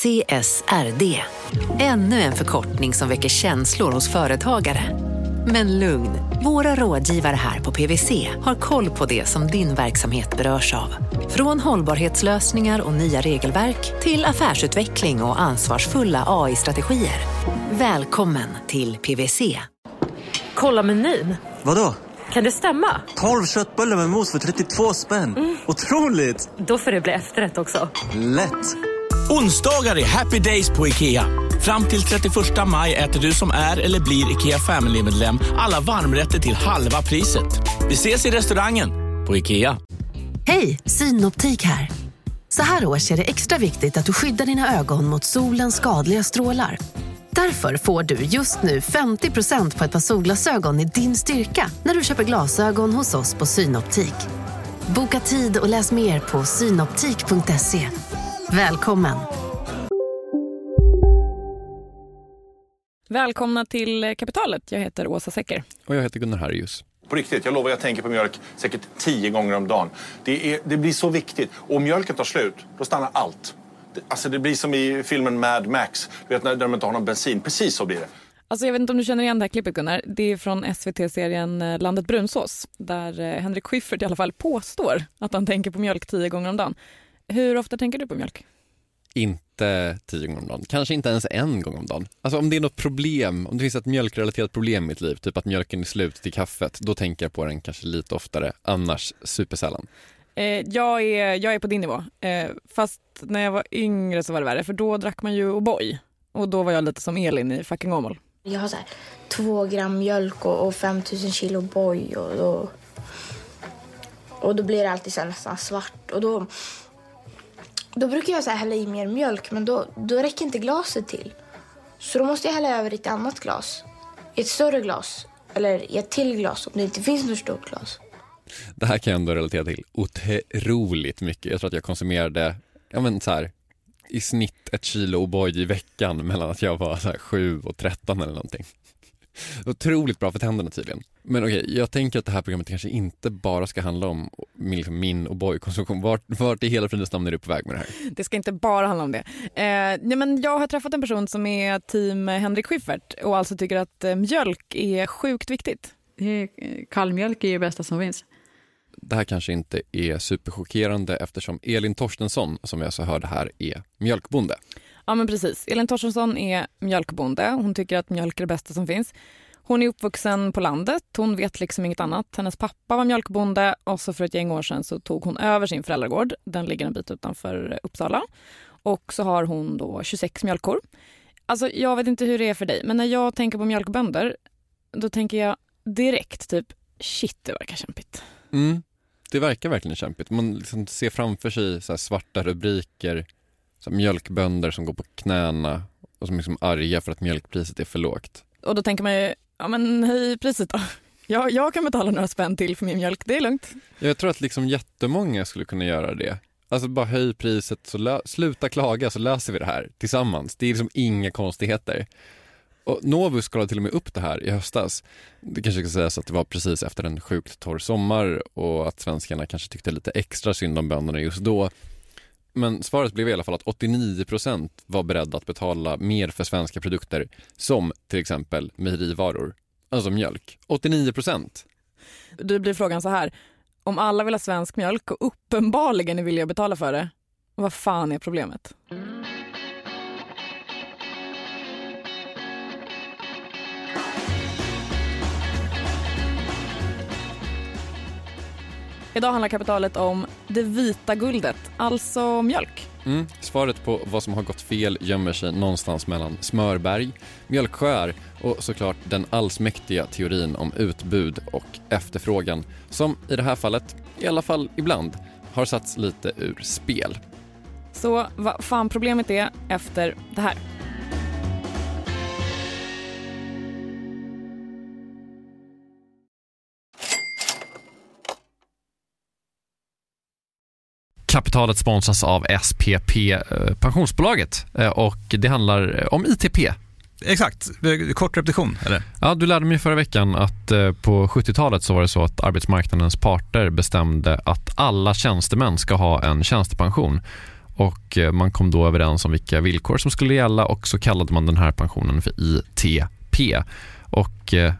CSRD. Ännu en förkortning som väcker känslor hos företagare. Men lugn, våra rådgivare här på PWC har koll på det som din verksamhet berörs av. Från hållbarhetslösningar och nya regelverk till affärsutveckling och ansvarsfulla AI-strategier. Välkommen till PWC. Kolla menyn. Vadå? Kan det stämma? 12 köttbullar med mos för 32 spänn. Mm. Otroligt! Då får det bli efterrätt också. Lätt! Onsdagar är happy days på IKEA. Fram till 31 maj äter du som är eller blir IKEA Family-medlem alla varmrätter till halva priset. Vi ses i restaurangen på IKEA. Hej, Synoptik här. Så här års är det extra viktigt att du skyddar dina ögon mot solens skadliga strålar. Därför får du just nu 50% på ett par solglasögon i din styrka när du köper glasögon hos oss på Synoptik. Boka tid och läs mer på synoptik.se. Välkommen! Välkomna till Kapitalet. Jag heter Åsa Secker. Och jag heter Gunnar Harrius. På riktigt, jag lovar jag tänker på mjölk säkert tio gånger om dagen. Det, är, det blir så viktigt. Och om mjölken tar slut, då stannar allt. Det, alltså det blir som i filmen Mad Max. Du vet när de inte har någon bensin. Precis så blir det. Alltså jag vet inte om du känner igen det här klippet Gunnar. Det är från SVT-serien eh, Landet brunsås. Där eh, Henrik Schyffert i alla fall påstår att han tänker på mjölk tio gånger om dagen. Hur ofta tänker du på mjölk? Inte tio gånger om dagen, kanske inte ens en gång om dagen. Alltså om det är något problem, om det finns ett mjölkrelaterat problem i mitt liv, typ att mjölken är slut till kaffet, då tänker jag på den kanske lite oftare, annars supersällan. Eh, jag, är, jag är på din nivå, eh, fast när jag var yngre så var det värre, för då drack man ju O'boy och då var jag lite som Elin i fucking Åmål. Jag har så här, två gram mjölk och, och 5000 kilo boy och då, och då blir det alltid så nästan svart och då då brukar jag så hälla i mer mjölk, men då, då räcker inte glaset till. Så då måste jag hälla över i ett annat glas. I ett större glas. Eller i ett till glas om det inte finns något stort glas. Det här kan jag ändå relatera till otroligt mycket. Jag tror att jag konsumerade, ja men så här, i snitt ett kilo O'boy i veckan mellan att jag var så här 7 och 13 eller någonting. Otroligt bra för tänderna tydligen. Men okej, okay, jag tänker att det här programmet kanske inte bara ska handla om liksom min och boy-konsumtion. Vart, vart i hela fridens namn är du på väg med det här? Det ska inte bara handla om det. Eh, nej men jag har träffat en person som är team Henrik Schyffert och alltså tycker att eh, mjölk är sjukt viktigt. Kallmjölk är ju det bästa som finns. Det här kanske inte är superchockerande eftersom Elin Torstensson, som vi alltså hörde här, är mjölkbonde. Ja men precis. Elin Torstensson är mjölkbonde. Hon tycker att mjölk är det bästa som finns. Hon är uppvuxen på landet. Hon vet liksom inget annat. Hennes pappa var mjölkbonde och så för ett gäng år sedan så tog hon över sin föräldragård. Den ligger en bit utanför Uppsala. Och så har hon då 26 mjölkkor. Alltså jag vet inte hur det är för dig, men när jag tänker på mjölkbönder då tänker jag direkt typ shit det verkar kämpigt. Mm, det verkar verkligen kämpigt. Man liksom ser framför sig så svarta rubriker så mjölkbönder som går på knäna och som är liksom arga för att mjölkpriset är för lågt. Och då tänker man ju, ja men höj priset då. Jag, jag kan betala några spänn till för min mjölk, det är lugnt. Jag tror att liksom jättemånga skulle kunna göra det. Alltså bara höj priset, så sluta klaga så löser vi det här tillsammans. Det är liksom inga konstigheter. Och Novus kollade till och med upp det här i höstas. Det kanske ska sägas att det var precis efter en sjukt torr sommar och att svenskarna kanske tyckte lite extra synd om bönderna just då. Men svaret blev i alla fall att 89% var beredda att betala mer för svenska produkter som till exempel mejerivaror, alltså mjölk. 89% Då blir frågan så här, om alla vill ha svensk mjölk och uppenbarligen är villiga att betala för det, vad fan är problemet? Idag handlar kapitalet om det vita guldet, alltså mjölk. Mm. Svaret på vad som har gått fel gömmer sig någonstans mellan smörberg, mjölksjöar och såklart den allsmäktiga teorin om utbud och efterfrågan som i det här fallet, i alla fall ibland, har satts lite ur spel. Så vad fan problemet är efter det här. Kapitalet sponsras av SPP eh, Pensionsbolaget eh, och det handlar om ITP. Exakt, kort repetition eller? Ja, du lärde mig förra veckan att eh, på 70-talet så var det så att arbetsmarknadens parter bestämde att alla tjänstemän ska ha en tjänstepension och eh, man kom då överens om vilka villkor som skulle gälla och så kallade man den här pensionen för ITP. Och eh,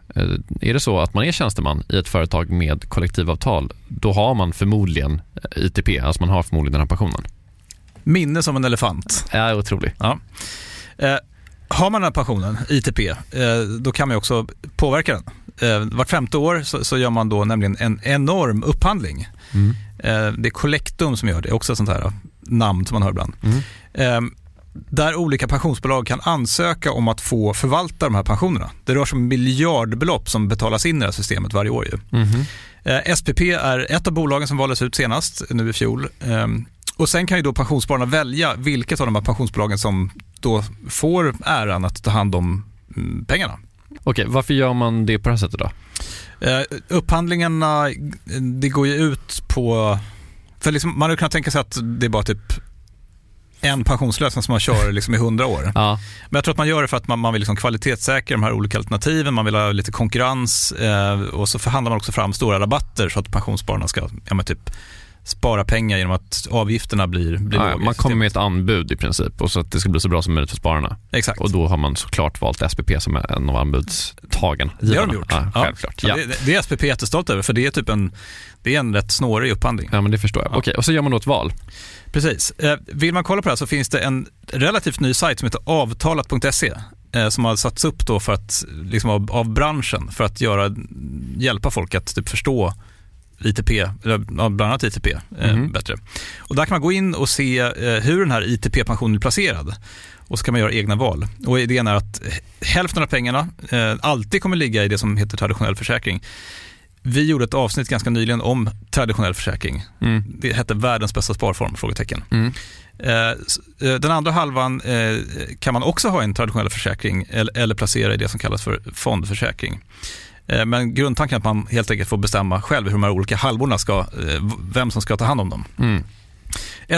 är det så att man är tjänsteman i ett företag med kollektivavtal, då har man förmodligen eh, ITP, alltså man har förmodligen den här pensionen. Minne som en elefant. Ja, otroligt. Ja. Eh, har man den här pensionen, ITP, eh, då kan man också påverka den. Eh, vart femte år så, så, gör man då nämligen en enorm upphandling. Mm. Eh, det är Collectum som gör det, också ett sånt här namn som man hör ibland. Mm. Eh, där olika pensionsbolag kan ansöka om att få förvalta de här pensionerna. Det rör sig om miljardbelopp som betalas in i det här systemet varje år. Mm. SPP är ett av bolagen som valdes ut senast, nu i fjol. Ehm, och sen kan ju då pensionsspararna välja vilket av de här pensionsbolagen som då får äran att ta hand om mm, pengarna. Okej, varför gör man det på det här sättet då? Uh, upphandlingarna, det går ju ut på... För liksom, man hade kunnat tänka sig att det är bara typ en pensionslösning som man kör liksom i hundra år. Ja. Men jag tror att man gör det för att man, man vill liksom kvalitetssäkra de här olika alternativen, man vill ha lite konkurrens eh, och så förhandlar man också fram stora rabatter så att pensionsspararna ska ja, typ spara pengar genom att avgifterna blir, blir ja. Man kommer med ett anbud i princip och så att det ska bli så bra som möjligt för spararna. Exakt. Och då har man såklart valt SPP som är en av anbudstagen. Det har de gjort. Ja, självklart. Ja. Det, det, är SPP jättestolt över för det är typ en, det är en rätt snårig upphandling. Ja, men det förstår jag. Ja. Okej, och så gör man då ett val. Precis. Eh, vill man kolla på det här så finns det en relativt ny sajt som heter avtalat.se eh, som har satts upp då för att, liksom av, av branschen för att göra, hjälpa folk att typ förstå ITP, bland annat ITP, mm. bättre. Och där kan man gå in och se eh, hur den här ITP-pensionen är placerad. Och så kan man göra egna val. Och idén är att hälften av pengarna eh, alltid kommer ligga i det som heter traditionell försäkring. Vi gjorde ett avsnitt ganska nyligen om traditionell försäkring. Mm. Det hette världens bästa sparform? Frågetecken. Mm. Den andra halvan kan man också ha i en traditionell försäkring eller placera i det som kallas för fondförsäkring. Eh, men grundtanken är att man helt enkelt får bestämma själv hur de här olika halvorna ska, eh, vem som ska ta hand om dem. Mm.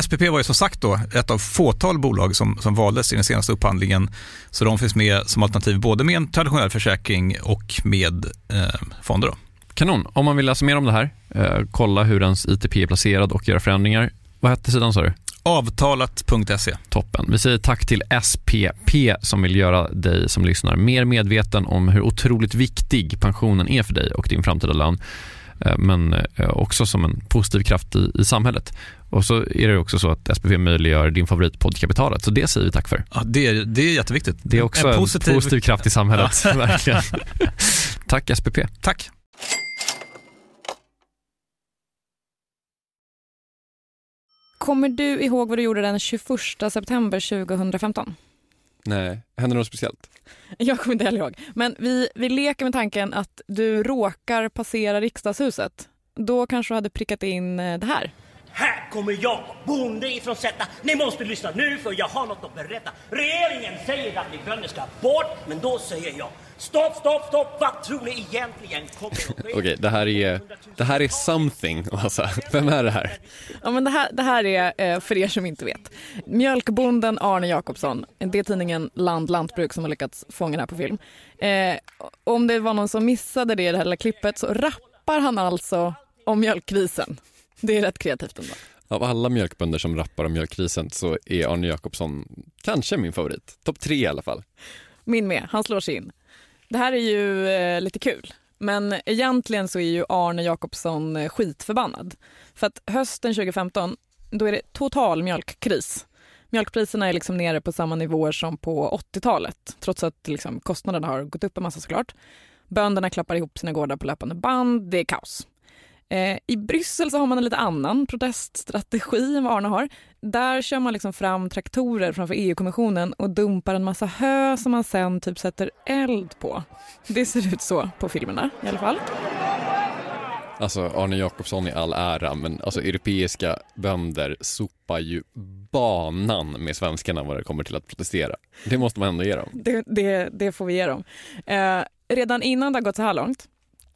SPP var ju som sagt då ett av fåtal bolag som, som valdes i den senaste upphandlingen. Så de finns med som alternativ både med en traditionell försäkring och med eh, fonder. Då. Kanon. Om man vill läsa mer om det här, eh, kolla hur ens ITP är placerad och göra förändringar. Vad hette sidan sa du? Avtalat.se. Toppen. Vi säger tack till SPP som vill göra dig som lyssnar mer medveten om hur otroligt viktig pensionen är för dig och din framtida lön. Eh, men eh, också som en positiv kraft i, i samhället. Och så är det också så att SPP möjliggör din favoritpodd Kapitalet. Så det säger vi tack för. Ja, det, är, det är jätteviktigt. Det är också en positiv, en positiv kraft i samhället. Verkligen. tack SPP. Tack. Kommer du ihåg vad du gjorde den 21 september 2015? Nej, hände något speciellt? Jag kommer inte heller ihåg. Men vi, vi leker med tanken att du råkar passera riksdagshuset. Då kanske du hade prickat in eh, det här. Här kommer jag, bonde ifrån Sätta. Ni måste lyssna nu för jag har något att berätta. Regeringen säger att ni bönder ska bort, men då säger jag Stopp, stopp, stopp! Vad tror ni egentligen kommer att ske? Okej, okay, det här är, det här är something, alltså. Vem är det här? Ja, men det här, det här är, eh, för er som inte vet, mjölkbonden Arne Jakobsson. Det är tidningen Land Lantbruk som har lyckats fånga det här på film. Eh, om det var någon som missade det i det här lilla klippet så rappar han alltså om mjölkkrisen. Det är rätt kreativt ändå. Av alla mjölkbönder som rappar om mjölkkrisen så är Arne Jakobsson kanske min favorit. Topp tre i alla fall. Min med, han slår sig in. Det här är ju eh, lite kul. Men egentligen så är ju Arne Jakobsson eh, skitförbannad. För att hösten 2015, då är det total mjölkkris. Mjölkpriserna är liksom nere på samma nivåer som på 80-talet, trots att liksom kostnaderna har gått upp en massa såklart. Bönderna klappar ihop sina gårdar på löpande band, det är kaos. Eh, I Bryssel så har man en lite annan proteststrategi än vad Arne har. Där kör man liksom fram traktorer framför EU-kommissionen och dumpar en massa hö som man sen typ sätter eld på. Det ser ut så på filmerna i alla fall. Alltså Arne Jakobsson i all ära, men alltså europeiska bönder sopar ju banan med svenskarna vad det kommer till att protestera. Det måste man ändå ge dem. Det, det, det får vi ge dem. Eh, redan innan det har gått så här långt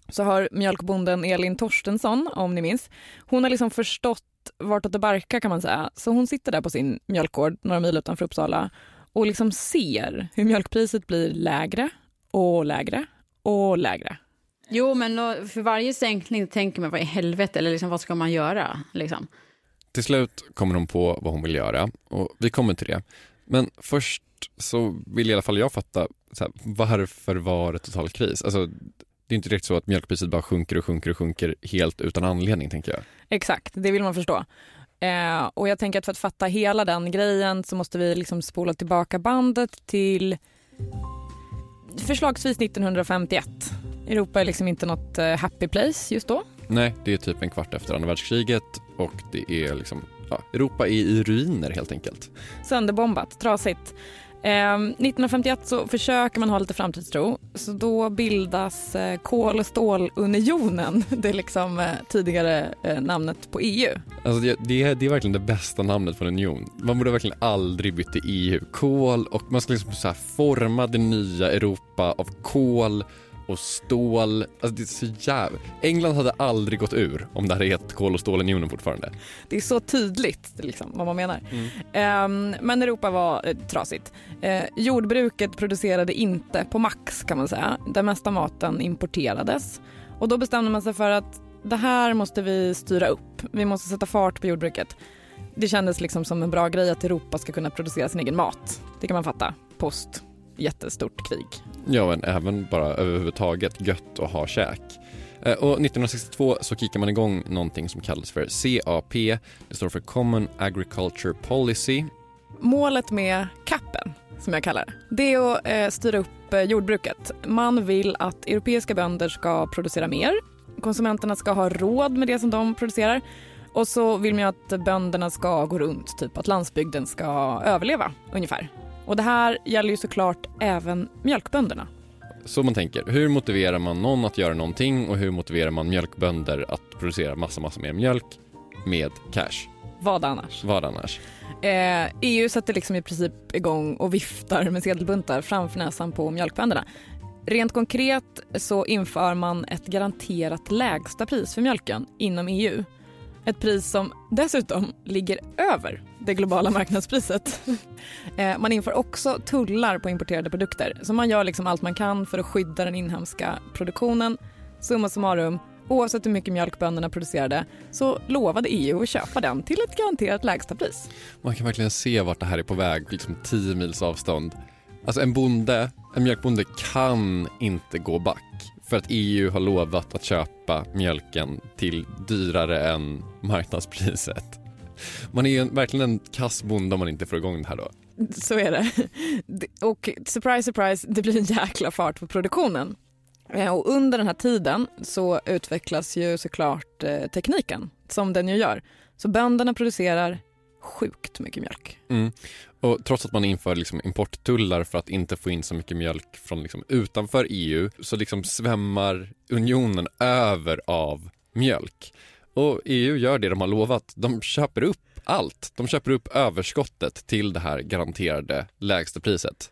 så har mjölkbonden Elin Torstensson, om ni minns, hon har liksom förstått vartåt det barkar kan man säga. Så hon sitter där på sin mjölkgård några mil utanför Uppsala och liksom ser hur mjölkpriset blir lägre och lägre och lägre. Jo, men för varje sänkning tänker man vad i helvete, eller liksom, vad ska man göra? Liksom? Till slut kommer hon på vad hon vill göra och vi kommer till det. Men först så vill i alla fall jag fatta så här, varför var det total kris? Alltså, det är inte direkt så att mjölkpriset bara sjunker och sjunker och sjunker helt utan anledning tänker jag. Exakt, det vill man förstå. Eh, och jag tänker att för att fatta hela den grejen så måste vi liksom spola tillbaka bandet till förslagsvis 1951. Europa är liksom inte något eh, happy place just då. Nej, det är typ en kvart efter andra världskriget och det är liksom, ja, Europa är i ruiner helt enkelt. Sönderbombat, trasigt. Eh, 1951 så försöker man ha lite framtidstro, så då bildas eh, kol och stålunionen, det är liksom eh, tidigare eh, namnet på EU. Alltså det, det, är, det är verkligen det bästa namnet på en union. Man borde verkligen aldrig bytt till EU. Kol och man ska liksom så här forma det nya Europa av kol och stål. Alltså det är så jävla... England hade aldrig gått ur om det hade hetat kol och stålunionen fortfarande. Det är så tydligt liksom, vad man menar. Mm. Um, men Europa var eh, trasigt. Uh, jordbruket producerade inte på max kan man säga. Den mesta maten importerades. Och då bestämde man sig för att det här måste vi styra upp. Vi måste sätta fart på jordbruket. Det kändes liksom som en bra grej att Europa ska kunna producera sin egen mat. Det kan man fatta. Post jättestort krig. Ja, men även bara överhuvudtaget gött att ha käk. Eh, Och 1962 så kickar man igång någonting som kallas för CAP. Det står för Common Agriculture Policy. Målet med CAPen, som jag kallar det, det är att eh, styra upp eh, jordbruket. Man vill att europeiska bönder ska producera mer. Konsumenterna ska ha råd med det som de producerar. Och så vill man att bönderna ska gå runt, typ att landsbygden ska överleva ungefär. Och det här gäller ju såklart även mjölkbönderna. Så man tänker, hur motiverar man någon att göra någonting och hur motiverar man mjölkbönder att producera massa, massa mer mjölk med cash? Vad annars? Vad annars? Eh, EU sätter liksom i princip igång och viftar med sedelbuntar framför näsan på mjölkbönderna. Rent konkret så inför man ett garanterat lägsta pris för mjölken inom EU. Ett pris som dessutom ligger över det globala marknadspriset. Eh, man inför också tullar på importerade produkter. Så man gör liksom allt man kan för att skydda den inhemska produktionen. Summa summarum, oavsett hur mycket mjölk bönderna producerade så lovade EU att köpa den till ett garanterat lägsta pris. Man kan verkligen se vart det här är på väg, liksom 10 mils avstånd. Alltså en bonde, en mjölkbonde kan inte gå back för att EU har lovat att köpa mjölken till dyrare än marknadspriset. Man är ju en, verkligen en kass bonde om man inte får igång det här då. Så är det. Och surprise, surprise, det blir en jäkla fart på produktionen. Eh, och under den här tiden så utvecklas ju såklart eh, tekniken som den ju gör. Så bönderna producerar sjukt mycket mjölk. Mm. Och trots att man inför liksom importtullar för att inte få in så mycket mjölk från liksom utanför EU så liksom svämmar unionen över av mjölk. Och EU gör det de har lovat. De köper upp allt. De köper upp överskottet till det här garanterade lägsta priset.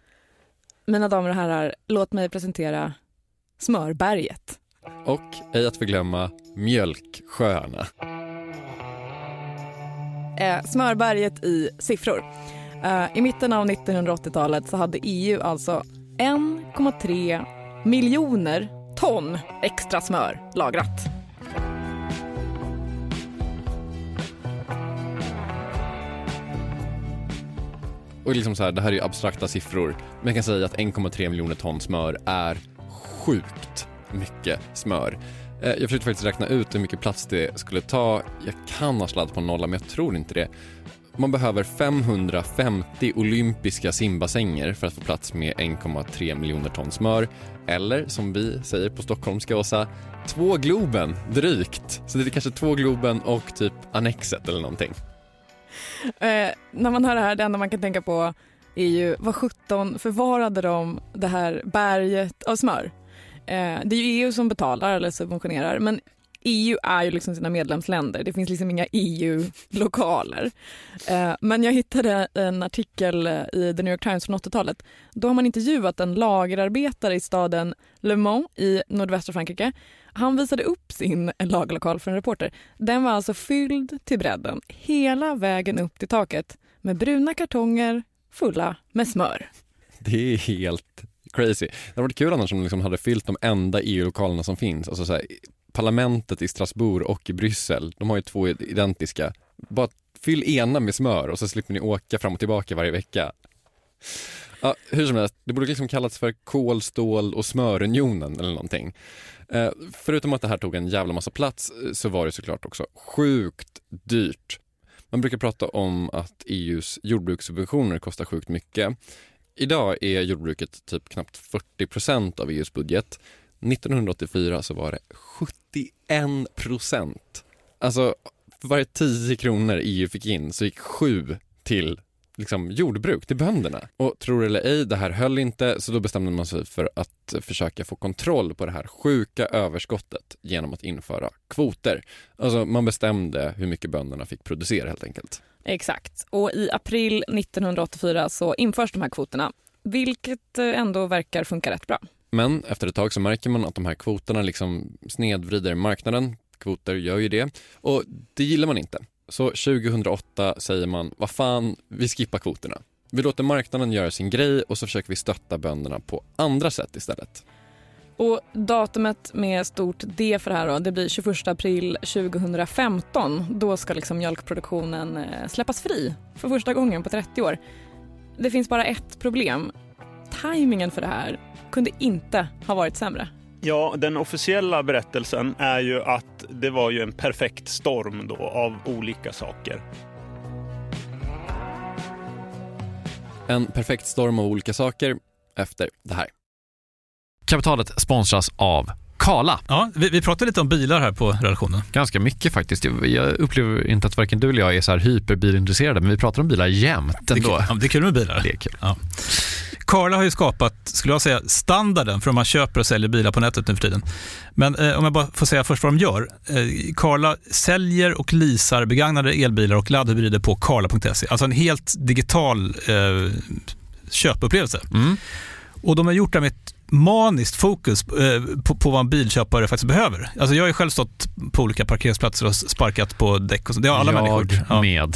Mina damer och herrar, låt mig presentera smörberget. Och ej att förglömma mjölksjöarna. Eh, smörberget i siffror. Eh, I mitten av 1980-talet så hade EU alltså 1,3 miljoner ton extra smör lagrat. Och liksom så här, det här är ju abstrakta siffror. Men jag kan säga att 1,3 miljoner ton smör är sjukt mycket smör. Eh, jag försökte faktiskt räkna ut hur mycket plats det skulle ta. Jag kan ha sladdat på en nolla, men jag tror inte det. Man behöver 550 olympiska simbassänger för att få plats med 1,3 miljoner ton smör. Eller som vi säger på stockholmska Åsa, två Globen drygt. Så det är kanske två Globen och typ Annexet eller någonting. Eh, när man hör det här, det enda man kan tänka på är ju vad 17 förvarade de det här berget av smör? Eh, det är ju EU som betalar eller subventionerar men EU är ju liksom sina medlemsländer. Det finns liksom inga EU-lokaler. Eh, men jag hittade en artikel i The New York Times från 80-talet. Då har man intervjuat en lagerarbetare i staden Le Mans i nordvästra Frankrike. Han visade upp sin lagerlokal för en reporter. Den var alltså fylld till bredden hela vägen upp till taket med bruna kartonger fulla med smör. Det är helt crazy. Det hade varit kul annars om de liksom hade fyllt de enda EU-lokalerna som finns. Alltså så här, parlamentet i Strasbourg och i Bryssel, de har ju två identiska. Bara fyll ena med smör och så slipper ni åka fram och tillbaka varje vecka. Ja, hur som helst, det borde liksom kallats för kol, stål och smörunionen eller någonting. Eh, förutom att det här tog en jävla massa plats eh, så var det såklart också sjukt dyrt. Man brukar prata om att EUs jordbrukssubventioner kostar sjukt mycket. Idag är jordbruket typ knappt 40 procent av EUs budget. 1984 så var det 71 procent. Alltså för varje 10 kronor EU fick in så gick 7 till liksom, jordbruk, till bönderna. Och tror det eller ej, det här höll inte så då bestämde man sig för att försöka få kontroll på det här sjuka överskottet genom att införa kvoter. Alltså man bestämde hur mycket bönderna fick producera helt enkelt. Exakt. Och i april 1984 så införs de här kvoterna, vilket eh, ändå verkar funka rätt bra. Men efter ett tag så märker man att de här kvoterna liksom snedvrider marknaden. Kvoter gör ju det och det gillar man inte. Så 2008 säger man, vad fan, vi skippar kvoterna. Vi låter marknaden göra sin grej och så försöker vi stötta bönderna på andra sätt istället. Och datumet med stort D för det här då, det blir 21 april 2015. Då ska liksom mjölkproduktionen eh, släppas fri för första gången på 30 år. Det finns bara ett problem. Timingen för det här kunde inte ha varit sämre. Ja, den officiella berättelsen är ju att det var ju en perfekt storm då av olika saker. En perfekt storm av olika saker efter det här. Kapitalet sponsras av Kala. Ja, vi, vi pratade lite om bilar här på redaktionen. Ganska mycket faktiskt. Jag- upplever inte att varken du eller jag är så här hyperbilintresserade, men vi pratar om bilar jämt Det är, kul, ändå. ja, det är kul med bilar. Det är kul. Ja. Carla har ju skapat, skulle jag säga, standarden för hur man köper och säljer bilar på nätet nu för tiden. Men eh, om jag bara får säga först vad de gör. Eh, Carla säljer och leasar begagnade elbilar och laddhybrider på carla.se. Alltså en helt digital eh, köpupplevelse. Och de har gjort det med ett maniskt fokus eh, på, på vad en bilköpare faktiskt behöver. Alltså jag har ju själv stått på olika parkeringsplatser och sparkat på däck och så. Det har alla jag människor. Ja. med.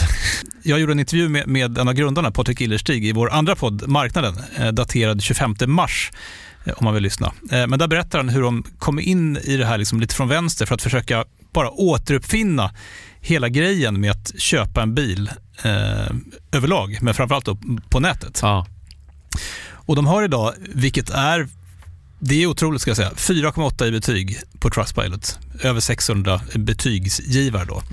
Jag gjorde en intervju med, med en av grundarna, Patrik Illerstig, i vår andra podd, Marknaden, eh, daterad 25 mars, eh, om man vill lyssna. Men där berättar han hur de kom in i det här liksom lite från vänster för att försöka bara återuppfinna hela grejen med att köpa en bil eh, överlag, men framförallt på nätet. Och de har idag, vilket är det är otroligt ska jag säga. 4,8 i betyg på Trustpilot. Över 600 betygsgivare då.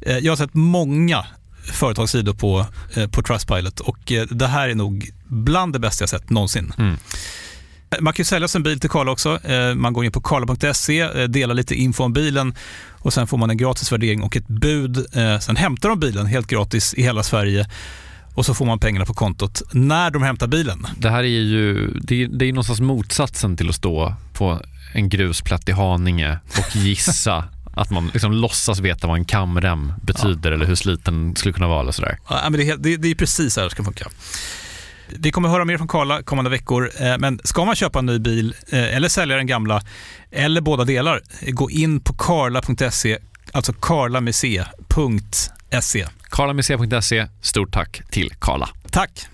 Eh, Jag har sett många företagssidor på, eh, på Trustpilot och eh, det här är nog bland det bästa jag sett någonsin. Man kan ju sälja sin bil till Karla också. Man går in på karla.se, delar lite info om bilen och sen får man en gratis värdering och ett bud. Sen hämtar de bilen helt gratis i hela Sverige och så får man pengarna på kontot när de hämtar bilen. Det här är ju det är, det är någonstans motsatsen till att stå på en grusplätt i Haninge och gissa att man liksom låtsas veta vad en kamrem betyder eller hur sliten skulle kunna vara. Eller sådär. Ja, men det, är, det, det är precis så här det ska funka. Vi kommer höra mer från Karla kommande veckor, eh, men ska man köpa en ny bil eh, eller sälja den gamla, eller båda delar, gå in på karla.se, alltså karla med C, punkt .se. Karlamec.se, stort tack till Karla. Tack!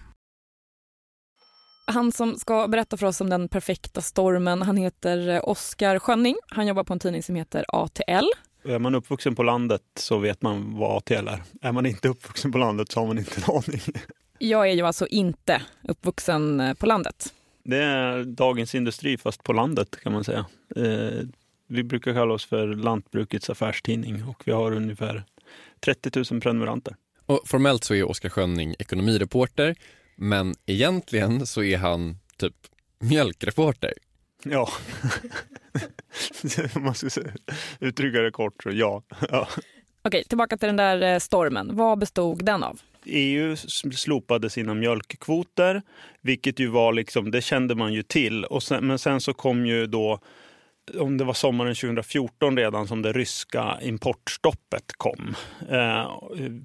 Han som ska berätta för oss om den perfekta stormen, han heter eh, Oskar Schönning. Han jobbar på en tidning som heter ATL. Är man uppvuxen på landet så vet man vad ATL är. Är man inte uppvuxen på landet så har man inte en aning. Jag är ju alltså inte uppvuxen eh, på landet. Det är Dagens Industri fast på landet kan man säga. Eh, vi brukar kalla oss för lantbrukets affärstidning och vi har ungefär 30 000 prenumeranter. Och formellt så är Oskar Schönning ekonomireporter, men egentligen så är han typ mjölkreporter. Ja, om man ska säga- uttrycka det kort så ja. ja. Okej, tillbaka till den där eh, stormen. Vad bestod den av? EU slopade sina mjölkkvoter, vilket ju var liksom, det kände man ju till. Och sen, men sen så kom ju då, om det var sommaren 2014 redan som det ryska importstoppet kom eh,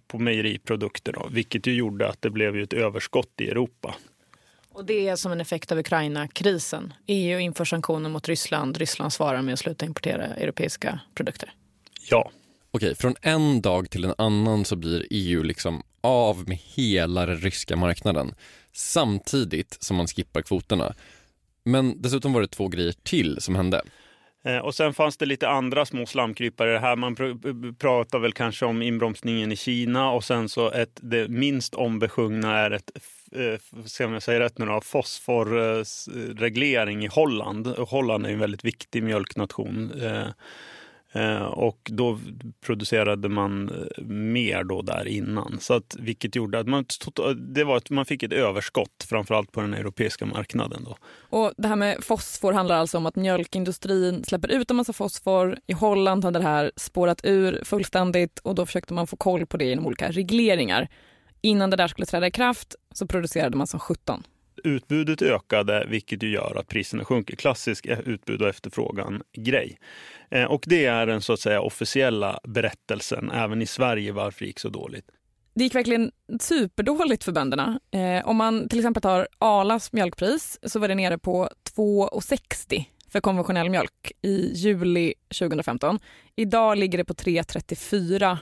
på mejeriprodukter, då, vilket ju gjorde att det blev ju ett överskott i Europa. Och det är som en effekt av Ukraina-krisen. EU inför sanktioner mot Ryssland. Ryssland svarar med att sluta importera europeiska produkter. Ja. Okej, från en dag till en annan så blir EU liksom av med hela den ryska marknaden samtidigt som man skippar kvoterna. Men dessutom var det två grejer till som hände. Eh, och sen fanns det lite andra små slamkrypare här. Man pr pratar väl kanske om inbromsningen i Kina och sen så ett, det minst ombesjungna är ett eh, ska se om jag säger rätt nu då, fosforreglering i Holland. Holland är en väldigt viktig mjölknation. Eh, Eh, och då producerade man eh, mer då där innan. Så att, vilket gjorde att man, det var att man fick ett överskott framförallt på den europeiska marknaden. Då. Och det här med fosfor handlar alltså om att mjölkindustrin släpper ut en massa fosfor. I Holland hade det här spårat ur fullständigt och då försökte man få koll på det genom olika regleringar. Innan det där skulle träda i kraft så producerade man som 17 utbudet ökade, vilket ju gör att priserna sjunker. Klassisk utbud och efterfrågan-grej. Eh, och det är den så att säga officiella berättelsen, även i Sverige, varför det gick så dåligt. Det gick verkligen superdåligt för bönderna. Eh, om man till exempel tar Arlas mjölkpris så var det nere på 2,60 för konventionell mjölk i juli 2015. Idag ligger det på 3,34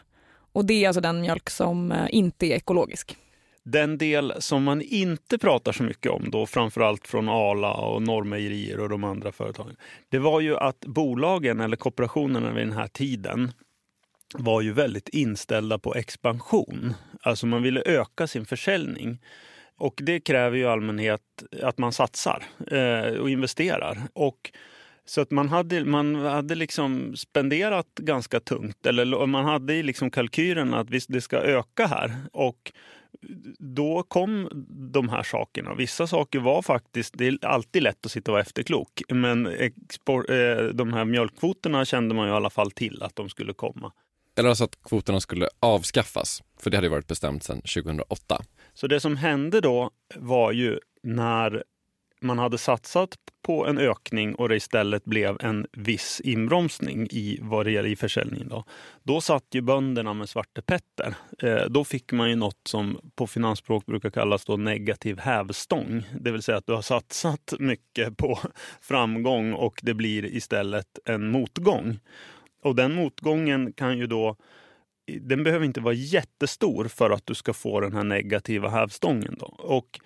och det är alltså den mjölk som eh, inte är ekologisk. Den del som man inte pratar så mycket om, då framförallt från Arla och Norrmejerier och de andra företagen, det var ju att bolagen eller kooperationerna vid den här tiden var ju väldigt inställda på expansion. Alltså man ville öka sin försäljning. Och det kräver ju i allmänhet att man satsar eh, och investerar. Och så att man hade, man hade liksom spenderat ganska tungt. Eller man hade liksom kalkylen att visst, det ska öka här. Och då kom de här sakerna. Vissa saker var faktiskt, det är alltid lätt att sitta och vara efterklok, men export, eh, de här mjölkkvoterna kände man ju i alla fall till att de skulle komma. Eller alltså att kvoterna skulle avskaffas, för det hade varit bestämt sedan 2008. Så det som hände då var ju när man hade satsat på en ökning och det istället blev en viss inbromsning i vad det gäller i försäljningen. Då, då satt ju bönderna med Svarte Petter. Eh, då fick man ju något som på finansspråk brukar kallas då negativ hävstång. Det vill säga att du har satsat mycket på framgång och det blir istället en motgång. Och den motgången kan ju då den behöver inte vara jättestor för att du ska få den här negativa hävstången. Då. Och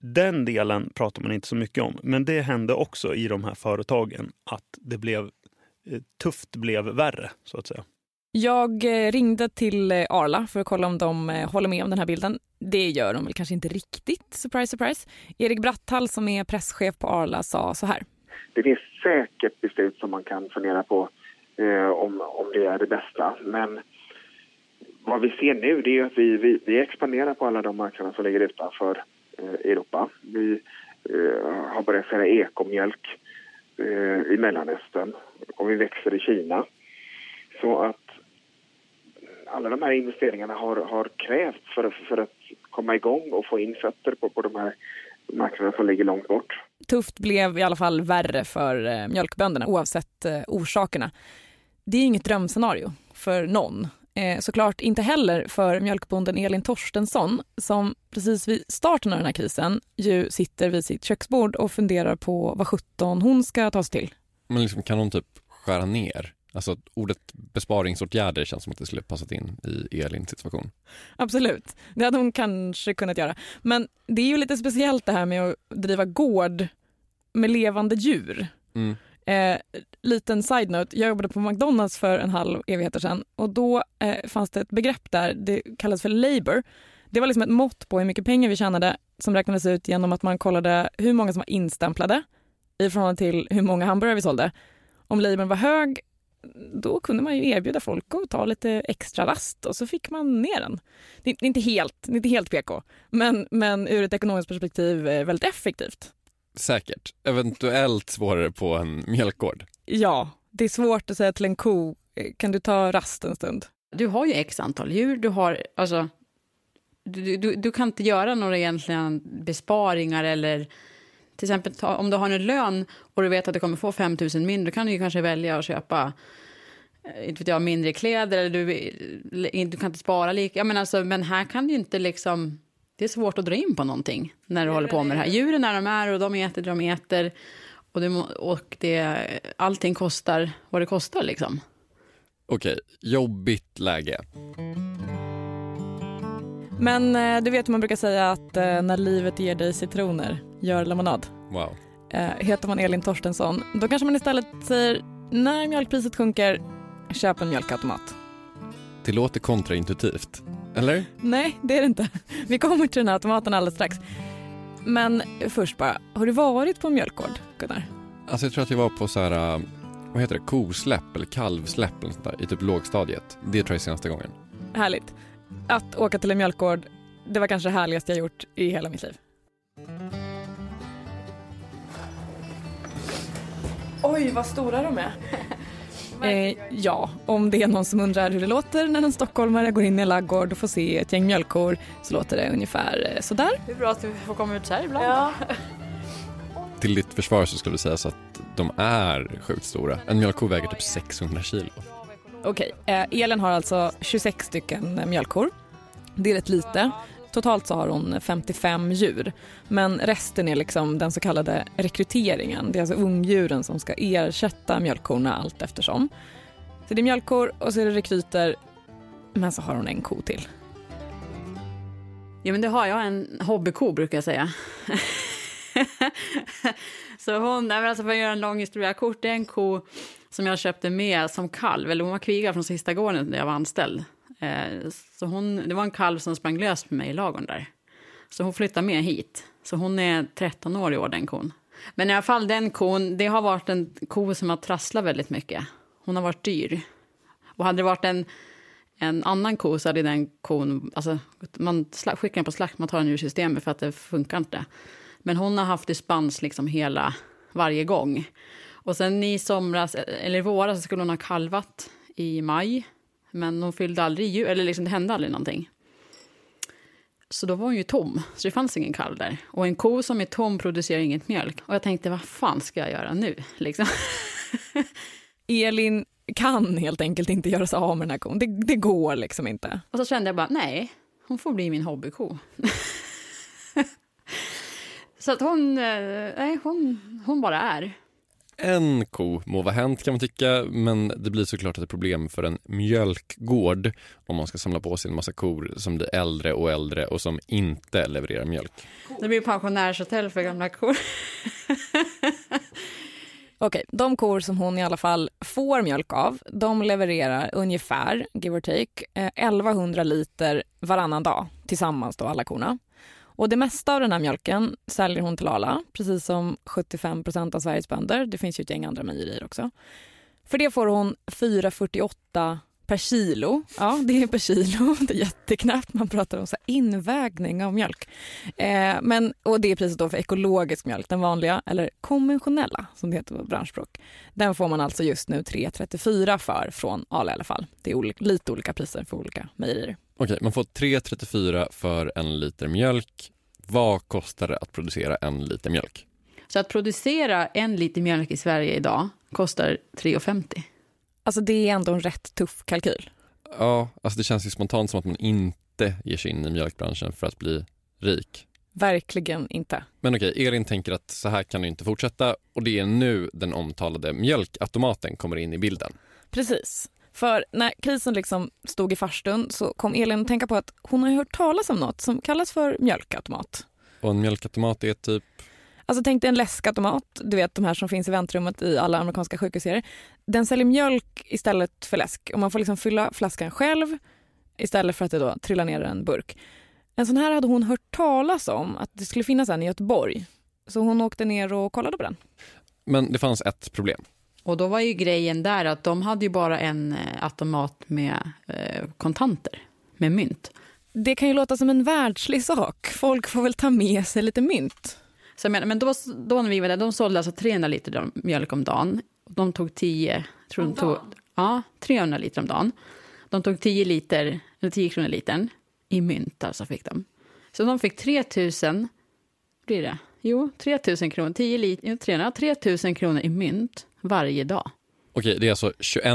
den delen pratar man inte så mycket om. Men det hände också i de här företagen att det blev eh, tufft blev värre så att säga. Jag eh, ringde till eh, Arla för att kolla om de håller med om den här bilden. Det gör de väl kanske inte riktigt, surprise surprise. Erik Bratthall som är presschef på Arla sa så här. Det finns säkert beslut som man kan fundera på eh, om, om det är det bästa. Men vad vi ser nu det är att vi, vi, vi expanderar på alla de marknader som ligger utanför Eh, Europa. Vi eh, har börjat sälja ekomjölk eh, i Mellanöstern och vi växer i Kina. Så att alla de här investeringarna har, har krävts för, för att komma igång och få in fötter på, på de här marknaderna som ligger långt bort. Tufft blev i alla fall värre för mjölkbönderna oavsett orsakerna. Det är inget drömscenario för någon Eh, såklart inte heller för mjölkbonden Elin Torstensson som precis vid starten av den här krisen ju sitter vid sitt köksbord och funderar på vad 17 hon ska ta sig till. Men liksom, kan hon typ skära ner? Alltså ordet besparingsåtgärder känns som att det skulle passat in i Elins situation. Absolut, det hade hon kanske kunnat göra. Men det är ju lite speciellt det här med att driva gård med levande djur. Mm. Eh, liten side-note, jag jobbade på McDonalds för en halv evighet sedan och då eh, fanns det ett begrepp där, det kallades för labor. Det var liksom ett mått på hur mycket pengar vi tjänade som räknades ut genom att man kollade hur många som var instämplade i förhållande till hur många hamburgare vi sålde. Om laborn var hög, då kunde man ju erbjuda folk att ta lite extra rast och så fick man ner den. Det är inte helt, det är inte helt PK, men, men ur ett ekonomiskt perspektiv eh, väldigt effektivt. Säkert. Eventuellt svårare på en mjölkgård. Ja, det är svårt att säga till en ko, kan du ta rast en stund? Du har ju x antal djur, du har, alltså, du, du, du kan inte göra några egentligen besparingar eller till exempel om du har en lön och du vet att du kommer få 5 000 mindre, kan du ju kanske välja att köpa eh, inte vet jag, mindre kläder eller du, du kan inte spara lika. Men, alltså, men här kan du inte liksom det är svårt att dra in på någonting när du håller på med det här. Djuren är de är och de äter det de äter. Och, det, och det, allting kostar vad det kostar liksom. Okej, jobbigt läge. Men eh, du vet hur man brukar säga att eh, när livet ger dig citroner, gör lemonad. Wow. Eh, heter man Elin Torstensson, då kanske man istället säger när mjölkpriset sjunker, köp en mjölkautomat. Det låter kontraintuitivt, eller? Nej, det är det inte. Vi kommer till den här automaten alldeles strax. Men först bara, har du varit på mjölkgård, Gunnar? Alltså jag tror att jag var på så här, äh, vad heter det, kosläpp eller kalvsläpp eller sånt där, i typ lågstadiet. Det tror jag är senaste gången. Härligt. Att åka till en mjölkgård, det var kanske det härligaste jag gjort i hela mitt liv. Oj, vad stora de är. Eh, ja, om det är någon som undrar hur det låter när en stockholmare går in i en laggård och får se ett gäng mjölkkor så låter det ungefär eh, sådär. Det är bra att du får komma ut så här ibland. Ja. Till ditt försvar så skulle det sägas att de är sjukt stora. En mjölkko väger typ 600 kilo. Okej, eh, Elin har alltså 26 stycken mjölkkor. Det är rätt lite. Totalt så har hon 55 djur. Men resten är liksom den så kallade rekryteringen. Det är alltså ungdjuren som ska ersätta mjölkkorna allt eftersom. Så det är mjölkkor och så är det rekryter. Men så har hon en ko till. Ja, men det har jag. En hobbyko brukar jag säga. så hon, alltså för att göra en lång historia kort, det är en ko som jag köpte med som kalv. Eller hon var kviga från sista gården där jag var anställd. Eh, så hon, det var en kalv som sprang lös med mig i lagon där. Så hon flyttade med hit. Så hon är 13 år i år, den kon. Men i alla fall, den kon, det har varit en ko som har trasslat väldigt mycket. Hon har varit dyr. Och hade det varit en, en annan ko så hade den kon... Alltså, man skickar den på slakt, man tar den ur systemet för att det funkar inte. Men hon har haft dispens liksom hela, varje gång. Och sen i somras, e, eller i våras, så skulle hon ha kalvat i maj. Men hon fyllde aldrig jul, eller liksom det hände aldrig någonting. Så då var hon ju tom, så det fanns ingen kalv där. Och en ko som är tom producerar inget mjölk. Och jag tänkte, vad fan ska jag göra nu? Liksom. Elin kan helt enkelt inte göra sig av med den här kon. Det, det går liksom inte. Och så kände jag bara, nej, hon får bli min hobbyko. så att hon, eh, nej, hon, hon bara är. En ko må vara hänt kan man tycka, men det blir såklart ett problem för en mjölkgård om man ska samla på sig en massa kor som blir äldre och äldre och som inte levererar mjölk. Det blir pensionärshotell för gamla kor. Okej, de kor som hon i alla fall får mjölk av, de levererar ungefär, give or take, 1100 liter varannan dag tillsammans då alla korna. Och det mesta av den här mjölken säljer hon till Arla, precis som 75% av Sveriges bönder. Det finns ju ett gäng andra mejerier också. För det får hon 4,48 per kilo. Ja, det är per kilo. Det är jätteknappt. Man pratar om så invägning av mjölk. Eh, men, och det är priset då för ekologisk mjölk, den vanliga, eller konventionella som det heter på branschspråk. Den får man alltså just nu 3,34 för från Arla i alla fall. Det är olika, lite olika priser för olika mejerier. Okej, man får 3,34 för en liter mjölk. Vad kostar det att producera en liter mjölk? Så att producera en liter mjölk i Sverige idag kostar 3,50. Alltså det är ändå en rätt tuff kalkyl. Ja, alltså det känns ju spontant som att man inte ger sig in i mjölkbranschen för att bli rik. Verkligen inte. Men okej, Elin tänker att så här kan det inte fortsätta och det är nu den omtalade mjölkautomaten kommer in i bilden. Precis. För när krisen liksom stod i farstun så kom Elin att tänka på att hon har hört talas om något som kallas för mjölkautomat. Och en mjölkautomat är typ? Alltså tänk dig en läskautomat, du vet de här som finns i väntrummet i alla amerikanska sjukhusserier. Den säljer mjölk istället för läsk och man får liksom fylla flaskan själv istället för att det då trillar ner en burk. En sån här hade hon hört talas om att det skulle finnas en i Göteborg. Så hon åkte ner och kollade på den. Men det fanns ett problem. Och då var ju grejen där att de hade ju bara en eh, automat med eh, kontanter, med mynt. Det kan ju låta som en världslig sak. Folk får väl ta med sig lite mynt. Så menar, men då, då när vi var där, de sålde alltså 300 liter mjölk om dagen. De tog 10, tror de tog, ja, 300 liter om dagen. De tog 10 liter, eller 10 kronor litern i mynt alltså fick de. Så de fick 3 000, blir det? Jo, 3 000 kronor, 10 liter, 300, 3 000 kronor i mynt varje dag. Okej, det är alltså 21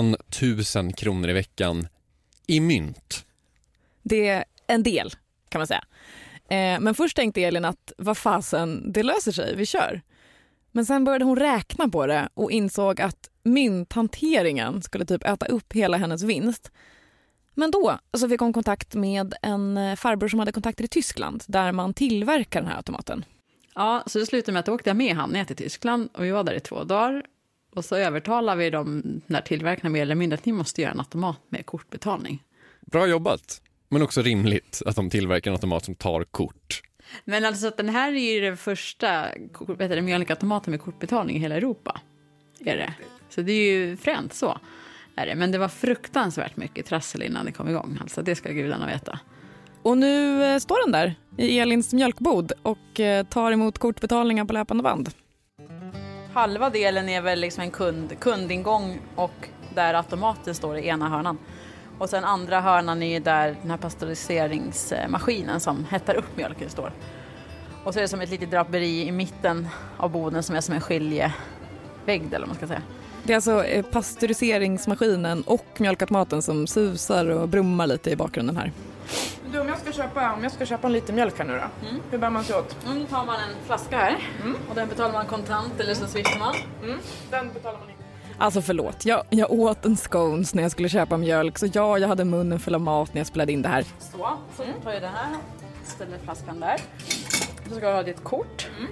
000 kronor i veckan i mynt. Det är en del kan man säga. Eh, men först tänkte Elin att vad fasen, det löser sig, vi kör. Men sen började hon räkna på det och insåg att mynthanteringen skulle typ äta upp hela hennes vinst. Men då så fick hon kontakt med en farbror som hade kontakter i Tyskland där man tillverkar den här automaten. Ja, så det slutade med att då åkte jag med han ner till Tyskland och vi var där i två dagar. Och så övertalade vi dem, när tillverkarna mer eller mindre, att ni måste göra en automat med kortbetalning. Bra jobbat, men också rimligt att de tillverkar en automat som tar kort. Men alltså att den här är ju den första vet du, mjölkautomaten med kortbetalning i hela Europa. Är det. Så det är ju fränt så. Är det. Men det var fruktansvärt mycket trassel innan det kom igång. Alltså det ska gudarna veta. Och nu eh, står den där i Elins mjölkbod och eh, tar emot kortbetalningar på löpande band. Halva delen är väl liksom en kund, kundingång och där automaten står i ena hörnan. Och sen andra hörnan är ju där den här pasteuriseringsmaskinen som hettar upp mjölken står. Och så är det som ett litet draperi i mitten av boden som är som en skiljevägg eller vad man ska säga. Det är alltså eh, pasteuriseringsmaskinen och mjölkautomaten som susar och brummar lite i bakgrunden här. Du, om jag ska köpa, om jag ska köpa en liter mjölk här nu då, mm. hur bär man sig åt? Mm, tar man en flaska här mm. och den betalar man kontant eller så swishar man. Mm. Den betalar man. Alltså förlåt, jag, jag åt en scones när jag skulle köpa mjölk så ja, jag hade munnen full av mat när jag spelade in det här. Så, så tar jag den här, ställer flaskan där. Så ska du ha ditt kort. Mm.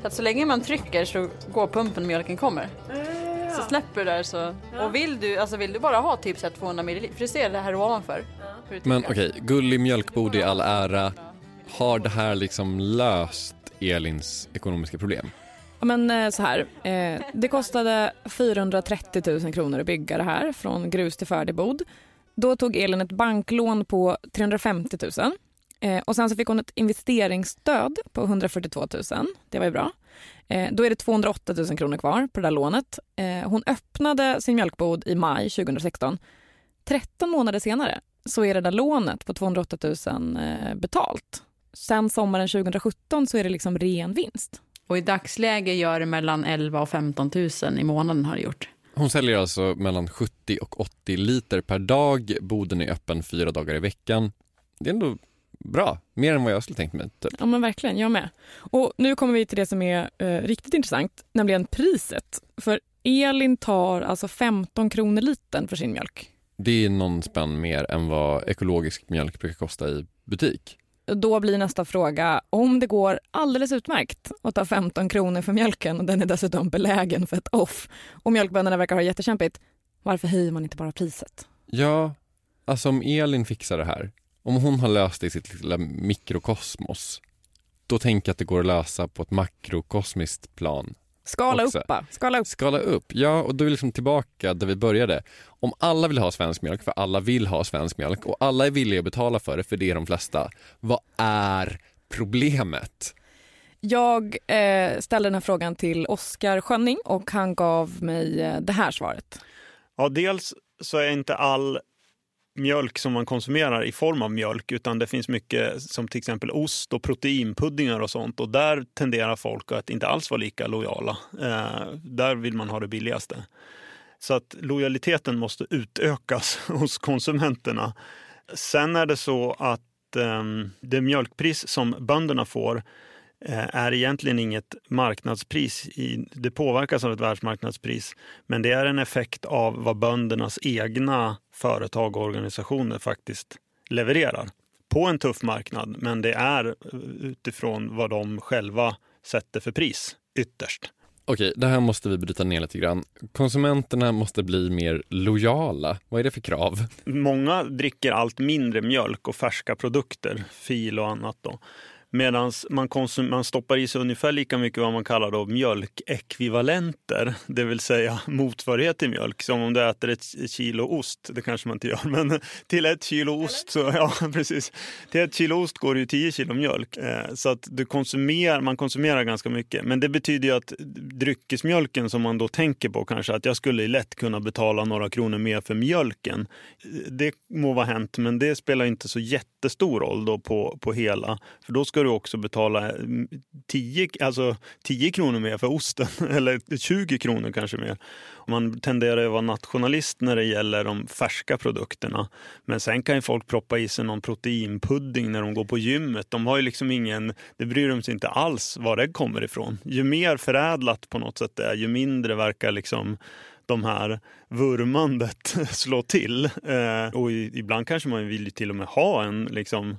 Så att så länge man trycker så går pumpen mjölken kommer. Ja. Så släpper du där så. Ja. Och vill du, alltså vill du bara ha typ 200 ml, för du ser det här ovanför. Ja. Men okej, okay, gullig mjölkbod i all ära. Har det här liksom löst Elins ekonomiska problem? Ja, men eh, så här, eh, det kostade 430 000 kronor att bygga det här från grus till färdig bod. Då tog Elin ett banklån på 350 000 Eh, och sen så fick hon ett investeringsstöd på 142 000. Det var ju bra. Eh, då är det 208 000 kronor kvar på det där lånet. Eh, hon öppnade sin mjölkbod i maj 2016. 13 månader senare så är det där lånet på 208 000 eh, betalt. Sen sommaren 2017 så är det liksom ren vinst. Och i dagsläge gör det mellan 11 och 15 000 i månaden har det gjort. Hon säljer alltså mellan 70 och 80 liter per dag. Boden är öppen fyra dagar i veckan. Det är ändå bra. Mer än vad jag skulle tänkt mig. Typ. Ja men verkligen, jag med. Och nu kommer vi till det som är eh, riktigt intressant, nämligen priset. För Elin tar alltså 15 kronor litern för sin mjölk. Det är någon spänn mer än vad ekologisk mjölk brukar kosta i butik. Då blir nästa fråga, om det går alldeles utmärkt att ta 15 kronor för mjölken och den är dessutom belägen för ett off och mjölkbönderna verkar ha jättekämpigt, varför höjer man inte bara priset? Ja, alltså om Elin fixar det här, om hon har löst det i sitt lilla mikrokosmos, då tänker jag att det går att lösa på ett makrokosmiskt plan. Skala också. upp bara. Skala upp. Skala upp, ja och då är vi liksom tillbaka där vi började. Om alla vill ha svensk mjölk, för alla vill ha svensk mjölk och alla är villiga att betala för det, för det är de flesta. Vad är problemet? Jag eh, ställde den här frågan till Oskar Schönning och han gav mig eh, det här svaret. Ja, dels så är inte all mjölk som man konsumerar i form av mjölk utan det finns mycket som till exempel ost och proteinpuddingar och sånt och där tenderar folk att inte alls vara lika lojala. Eh, där vill man ha det billigaste. Så att lojaliteten måste utökas hos konsumenterna. Sen är det så att eh, det mjölkpris som bönderna får är egentligen inget marknadspris. Det påverkas av ett världsmarknadspris, men det är en effekt av vad böndernas egna företag och organisationer faktiskt levererar på en tuff marknad. Men det är utifrån vad de själva sätter för pris ytterst. Okej, det här måste vi bryta ner lite grann. Konsumenterna måste bli mer lojala. Vad är det för krav? Många dricker allt mindre mjölk och färska produkter, fil och annat. Då. Medan man, man stoppar i sig ungefär lika mycket vad man kallar då mjölkekvivalenter, det vill säga motsvarighet till mjölk. Som om du äter ett kilo ost, det kanske man inte gör, men till ett kilo ost, så, ja, precis. Till ett kilo ost går det ju 10 kilo mjölk. Eh, så att du konsumerar, man konsumerar ganska mycket. Men det betyder ju att dryckesmjölken som man då tänker på kanske, att jag skulle lätt kunna betala några kronor mer för mjölken. Det må vara hänt, men det spelar inte så jättestor roll då på, på hela. För då ska ska du också betala mm, 10, alltså 10 kronor mer för osten, eller 20 kronor kanske mer. Man tenderar att vara nationalist när det gäller de färska produkterna. Men sen kan ju folk proppa i sig någon proteinpudding när de går på gymmet. De har ju liksom ingen, det bryr de sig inte alls var det kommer ifrån. Ju mer förädlat på något sätt det är, ju mindre verkar liksom de här vurmandet slå till. Eh, och ibland kanske man vill till och med ha en liksom,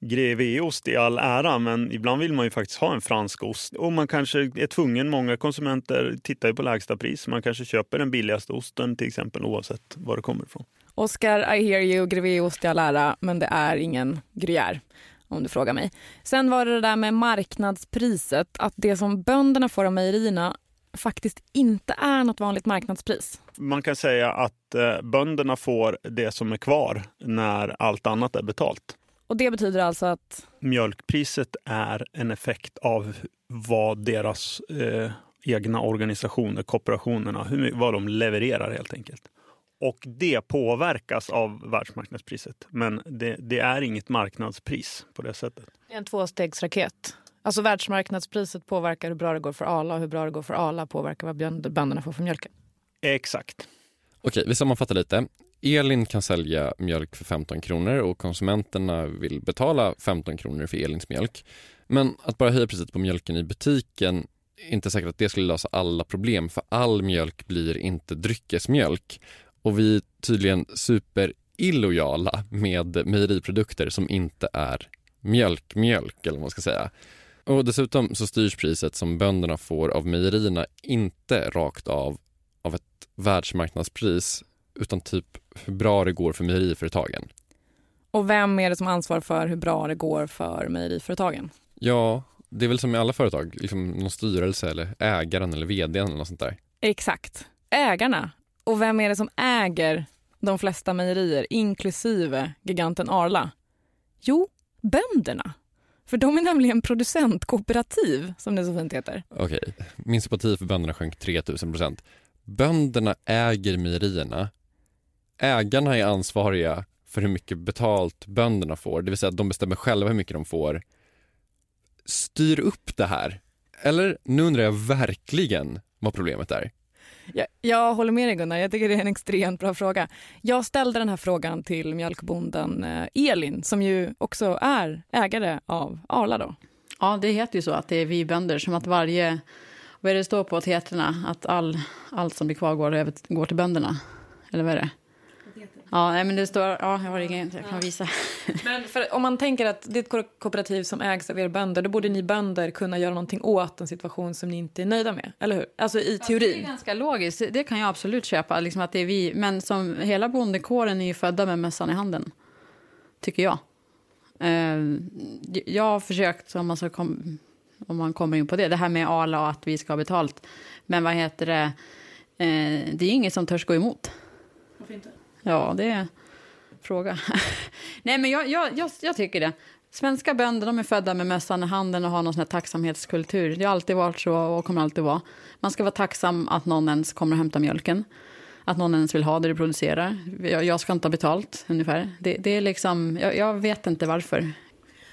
grevéost i all ära, men ibland vill man ju faktiskt ha en fransk ost. Och man kanske är tvungen, många konsumenter tittar ju på lägsta pris. Man kanske köper den billigaste osten till exempel oavsett var det kommer ifrån. Oscar, I hear you, grevéost i all ära, men det är ingen gruyère om du frågar mig. Sen var det det där med marknadspriset, att det som bönderna får av mejerierna faktiskt inte är något vanligt marknadspris. Man kan säga att eh, bönderna får det som är kvar när allt annat är betalt. Och det betyder alltså att? Mjölkpriset är en effekt av vad deras eh, egna organisationer, kooperationerna, hur, vad de levererar helt enkelt. Och det påverkas av världsmarknadspriset. Men det, det är inget marknadspris på det sättet. Det är en tvåstegsraket. Alltså världsmarknadspriset påverkar hur bra det går för Arla och hur bra det går för Arla påverkar vad bönderna får för mjölken. Exakt. Okej, vi sammanfattar lite. Elin kan sälja mjölk för 15 kronor och konsumenterna vill betala 15 kronor för Elins mjölk. Men att bara höja priset på mjölken i butiken är inte säkert att det skulle lösa alla problem för all mjölk blir inte dryckesmjölk. Och vi är tydligen superillojala med mejeriprodukter som inte är mjölkmjölk eller vad man ska säga. Och dessutom så styrs priset som bönderna får av mejerierna inte rakt av av ett världsmarknadspris utan typ hur bra det går för mejeriföretagen. Och vem är det som ansvarar för hur bra det går för mejeriföretagen? Ja, det är väl som i alla företag, liksom någon styrelse eller ägaren eller vdn eller något sånt där. Exakt. Ägarna. Och vem är det som äger de flesta mejerier, inklusive giganten Arla? Jo, bönderna. För de är nämligen producentkooperativ, som det så fint heter. Okej, min sympati för bönderna sjönk 3000 procent. Bönderna äger mejerierna. Ägarna är ansvariga för hur mycket betalt bönderna får, det vill säga att de bestämmer själva hur mycket de får. Styr upp det här. Eller, nu undrar jag verkligen vad problemet är. Jag, jag håller med dig Gunnar, jag tycker det är en extremt bra fråga. Jag ställde den här frågan till mjölkbonden eh, Elin som ju också är ägare av Arla då. Ja, det heter ju så att det är vi bönder, som att varje, vad är det står på teaterna, att all, allt som blir kvar går, går till bönderna. Eller vad är det? Ja, nej, men det står, ja, jag har ingen, jag kan visa. Men för, om man tänker att det är ett kooperativ som ägs av er bönder, då borde ni bönder kunna göra någonting åt en situation som ni inte är nöjda med, eller hur? Alltså i teorin. Ja, det är ganska logiskt, det kan jag absolut köpa, liksom att det är vi, men som hela bondekåren är ju födda med mössan i handen, tycker jag. Uh, jag har försökt, om man, ska kom, om man kommer in på det, det här med Arla och att vi ska ha betalt, men vad heter det, uh, det är inget som törs gå emot. Varför inte? Ja, det är fråga. Nej, men jag, jag, jag, jag, tycker det. Svenska bönder de är födda med mössan i handen och har någon sån här tacksamhetskultur. Det har alltid varit så och kommer alltid vara. Man ska vara tacksam att någon ens kommer och hämtar mjölken. Att någon ens vill ha det du producerar. Jag, jag ska inte ha betalt, ungefär. Det, det är liksom, jag, jag vet inte varför.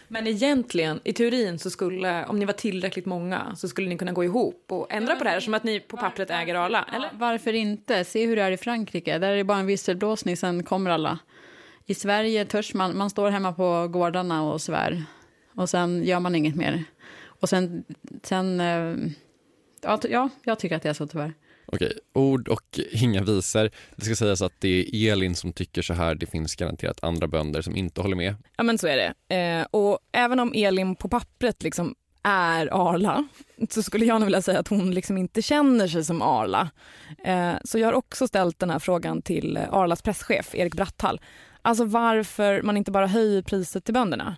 Men egentligen, i teorin, så skulle, om ni var tillräckligt många så skulle ni kunna gå ihop och ändra på det här som att ni på pappret äger alla, eller? Varför inte? Se hur det är i Frankrike. Där är det bara en visselblåsning, sen kommer alla. I Sverige törs man, man står hemma på gårdarna och svär. Och sen gör man inget mer. Och sen, sen eh, ja, jag tycker att det är så tyvärr. Okej, ord och inga visor. Det ska sägas att det är Elin som tycker så här. Det finns garanterat andra bönder som inte håller med. Ja men så är det. Eh, och även om Elin på pappret liksom är Arla så skulle jag nog vilja säga att hon liksom inte känner sig som Arla. Eh, så jag har också ställt den här frågan till Arlas presschef Erik Bratthall. Alltså varför man inte bara höjer priset till bönderna.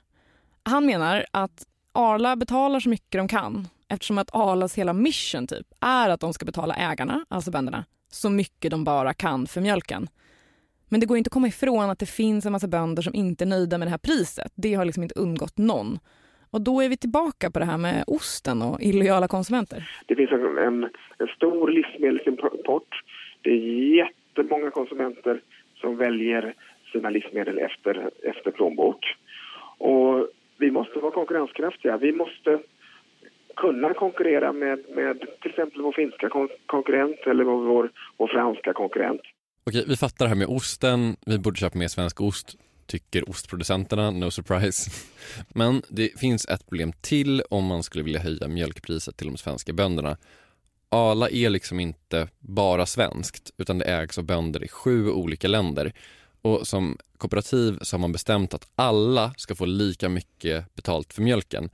Han menar att Arla betalar så mycket de kan eftersom att Arlas hela mission typ är att de ska betala ägarna, alltså bönderna, så mycket de bara kan för mjölken. Men det går inte att komma ifrån att det finns en massa bönder som inte är nöjda med det här priset. Det har liksom inte undgått någon. Och då är vi tillbaka på det här med osten och illojala konsumenter. Det finns en, en, en stor livsmedelsimport. Det är jättemånga konsumenter som väljer sina livsmedel efter, efter plånbok. Och vi måste vara konkurrenskraftiga. Vi måste kunna konkurrera med, med till exempel vår finska kon konkurrent eller vår, vår franska konkurrent. Okej, vi fattar det här med osten. Vi borde köpa mer svensk ost, tycker ostproducenterna, no surprise. Men det finns ett problem till om man skulle vilja höja mjölkpriset till de svenska bönderna. Ala är liksom inte bara svenskt, utan det ägs av bönder i sju olika länder. Och som kooperativ så har man bestämt att alla ska få lika mycket betalt för mjölken.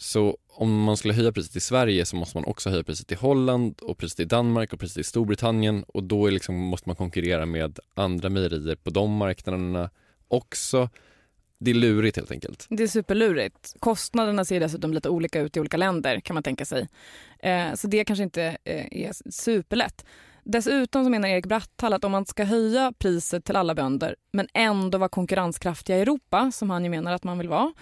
Så om man skulle höja priset i Sverige så måste man också höja priset i Holland och priset i Danmark och priset i Storbritannien och då är liksom, måste man konkurrera med andra mejerier på de marknaderna också. Det är lurigt helt enkelt. Det är superlurigt. Kostnaderna ser dessutom lite olika ut i olika länder kan man tänka sig. Eh, så det kanske inte eh, är superlätt. Dessutom så menar Erik Bratthall att om man ska höja priset till alla bönder men ändå vara konkurrenskraftiga i Europa, som han ju menar att man vill vara,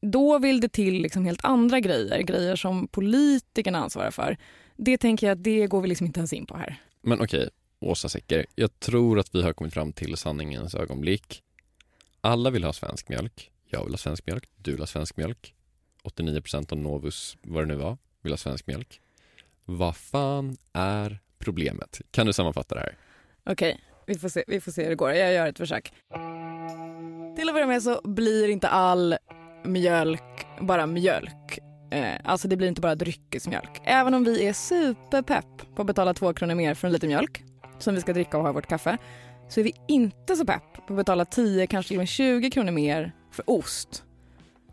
då vill det till liksom helt andra grejer, grejer som politikerna ansvarar för. Det tänker jag att det går vi liksom inte ens in på här. Men okej, Åsa Secker, jag tror att vi har kommit fram till sanningens ögonblick. Alla vill ha svensk mjölk. Jag vill ha svensk mjölk. Du vill ha svensk mjölk. 89% av Novus, vad det nu var, vill ha svensk mjölk. Vad fan är problemet? Kan du sammanfatta det här? Okej, vi, får se, vi får se hur det går. Jag gör ett försök. Till att börja med så blir inte all mjölk bara mjölk. Eh, alltså det blir inte bara dryckesmjölk. Även om vi är superpepp på att betala två kronor mer för en liter mjölk som vi ska dricka och ha i vårt kaffe så är vi inte så pepp på att betala 10, kanske till och med 20 kronor mer för ost.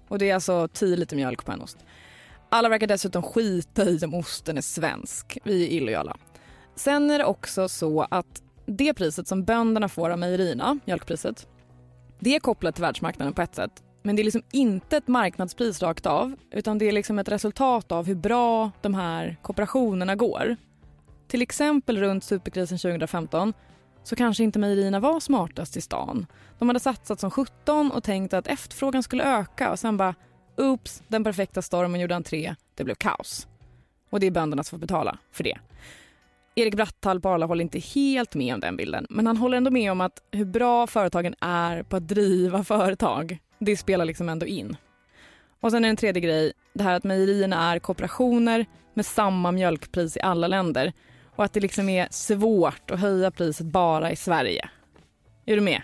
Och det är alltså 10 liter mjölk på en ost. Alla verkar dessutom skita i om osten är svensk. Vi är illojala. Sen är det också så att det priset som bönderna får av mejerierna, mjölkpriset, det är kopplat till världsmarknaden på ett sätt. Men det är liksom inte ett marknadspris rakt av utan det är liksom ett resultat av hur bra de här kooperationerna går. Till exempel runt superkrisen 2015 så kanske inte mejerierna var smartast i stan. De hade satsat som 17 och tänkt att efterfrågan skulle öka och sen bara oops, den perfekta stormen gjorde entré, det blev kaos. Och det är bönderna som får betala för det. Erik Bratthall på Arla håller inte helt med om den bilden men han håller ändå med om att hur bra företagen är på att driva företag, det spelar liksom ändå in. Och sen är det en tredje grej, det här att mejerierna är kooperationer med samma mjölkpris i alla länder och att det liksom är svårt att höja priset bara i Sverige. Är du med?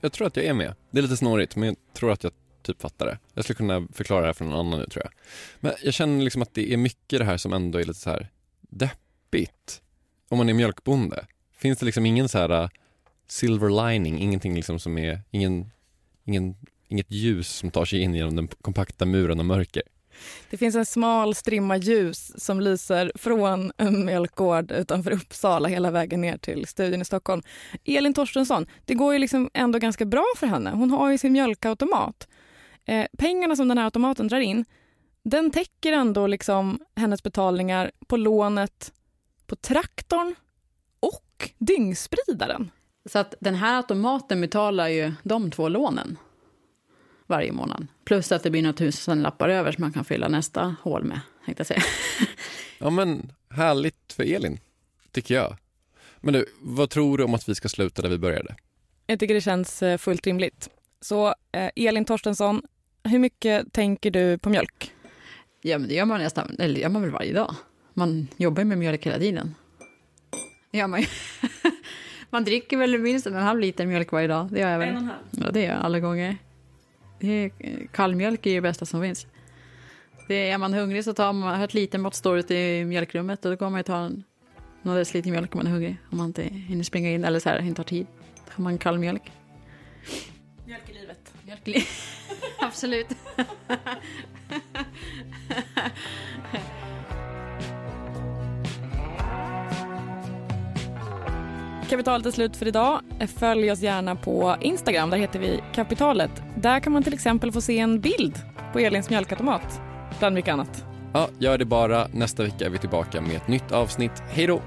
Jag tror att jag är med. Det är lite snårigt men jag tror att jag typ fattar det. Jag skulle kunna förklara det här för någon annan nu tror jag. Men jag känner liksom att det är mycket det här som ändå är lite så här deppigt. Om man är mjölkbonde. Finns det liksom ingen så här äh, silver lining, ingenting liksom som är, ingen, ingen, inget ljus som tar sig in genom den kompakta muren av mörker? Det finns en smal strimma ljus som lyser från en mjölkgård utanför Uppsala hela vägen ner till studion i Stockholm. Elin Torstensson, det går ju liksom ändå ganska bra för henne. Hon har ju sin mjölkautomat. Eh, pengarna som den här automaten drar in, den täcker ändå liksom hennes betalningar på lånet på traktorn och dyngspridaren. Så att den här automaten betalar ju de två lånen varje månad. Plus att det blir några tusen lappar över som man kan fylla nästa hål med, tänkte jag säga. ja men härligt för Elin, tycker jag. Men du, vad tror du om att vi ska sluta där vi började? Jag tycker det känns eh, fullt rimligt. Så eh, Elin Torstensson, hur mycket tänker du på mjölk? Ja, men det gör man nästan, eller gör man väl varje dag. Man jobbar med mjölk hela tiden. Ja, man, man dricker väl minst en halv liter mjölk varje dag. Det gör jag väl. En och en halv? Ja, det gör jag alla gånger. Det är, kallmjölk är ju det bästa som finns. Det är, är man hungrig så tar man ett litet mått står ute i mjölkrummet och då kommer man ju ta en, några deciliter mjölk om man är hungrig. Om man inte hinner springa in eller så här, inte har tid. Då har man kall mjölk. Mjölk i livet. Mjölk i livet. Absolut. Kapitalet är slut för idag. Följ oss gärna på Instagram, där heter vi Kapitalet. Där kan man till exempel få se en bild på Elins mjölkautomat, bland mycket annat. Ja, gör det bara. Nästa vecka är vi tillbaka med ett nytt avsnitt. Hej då!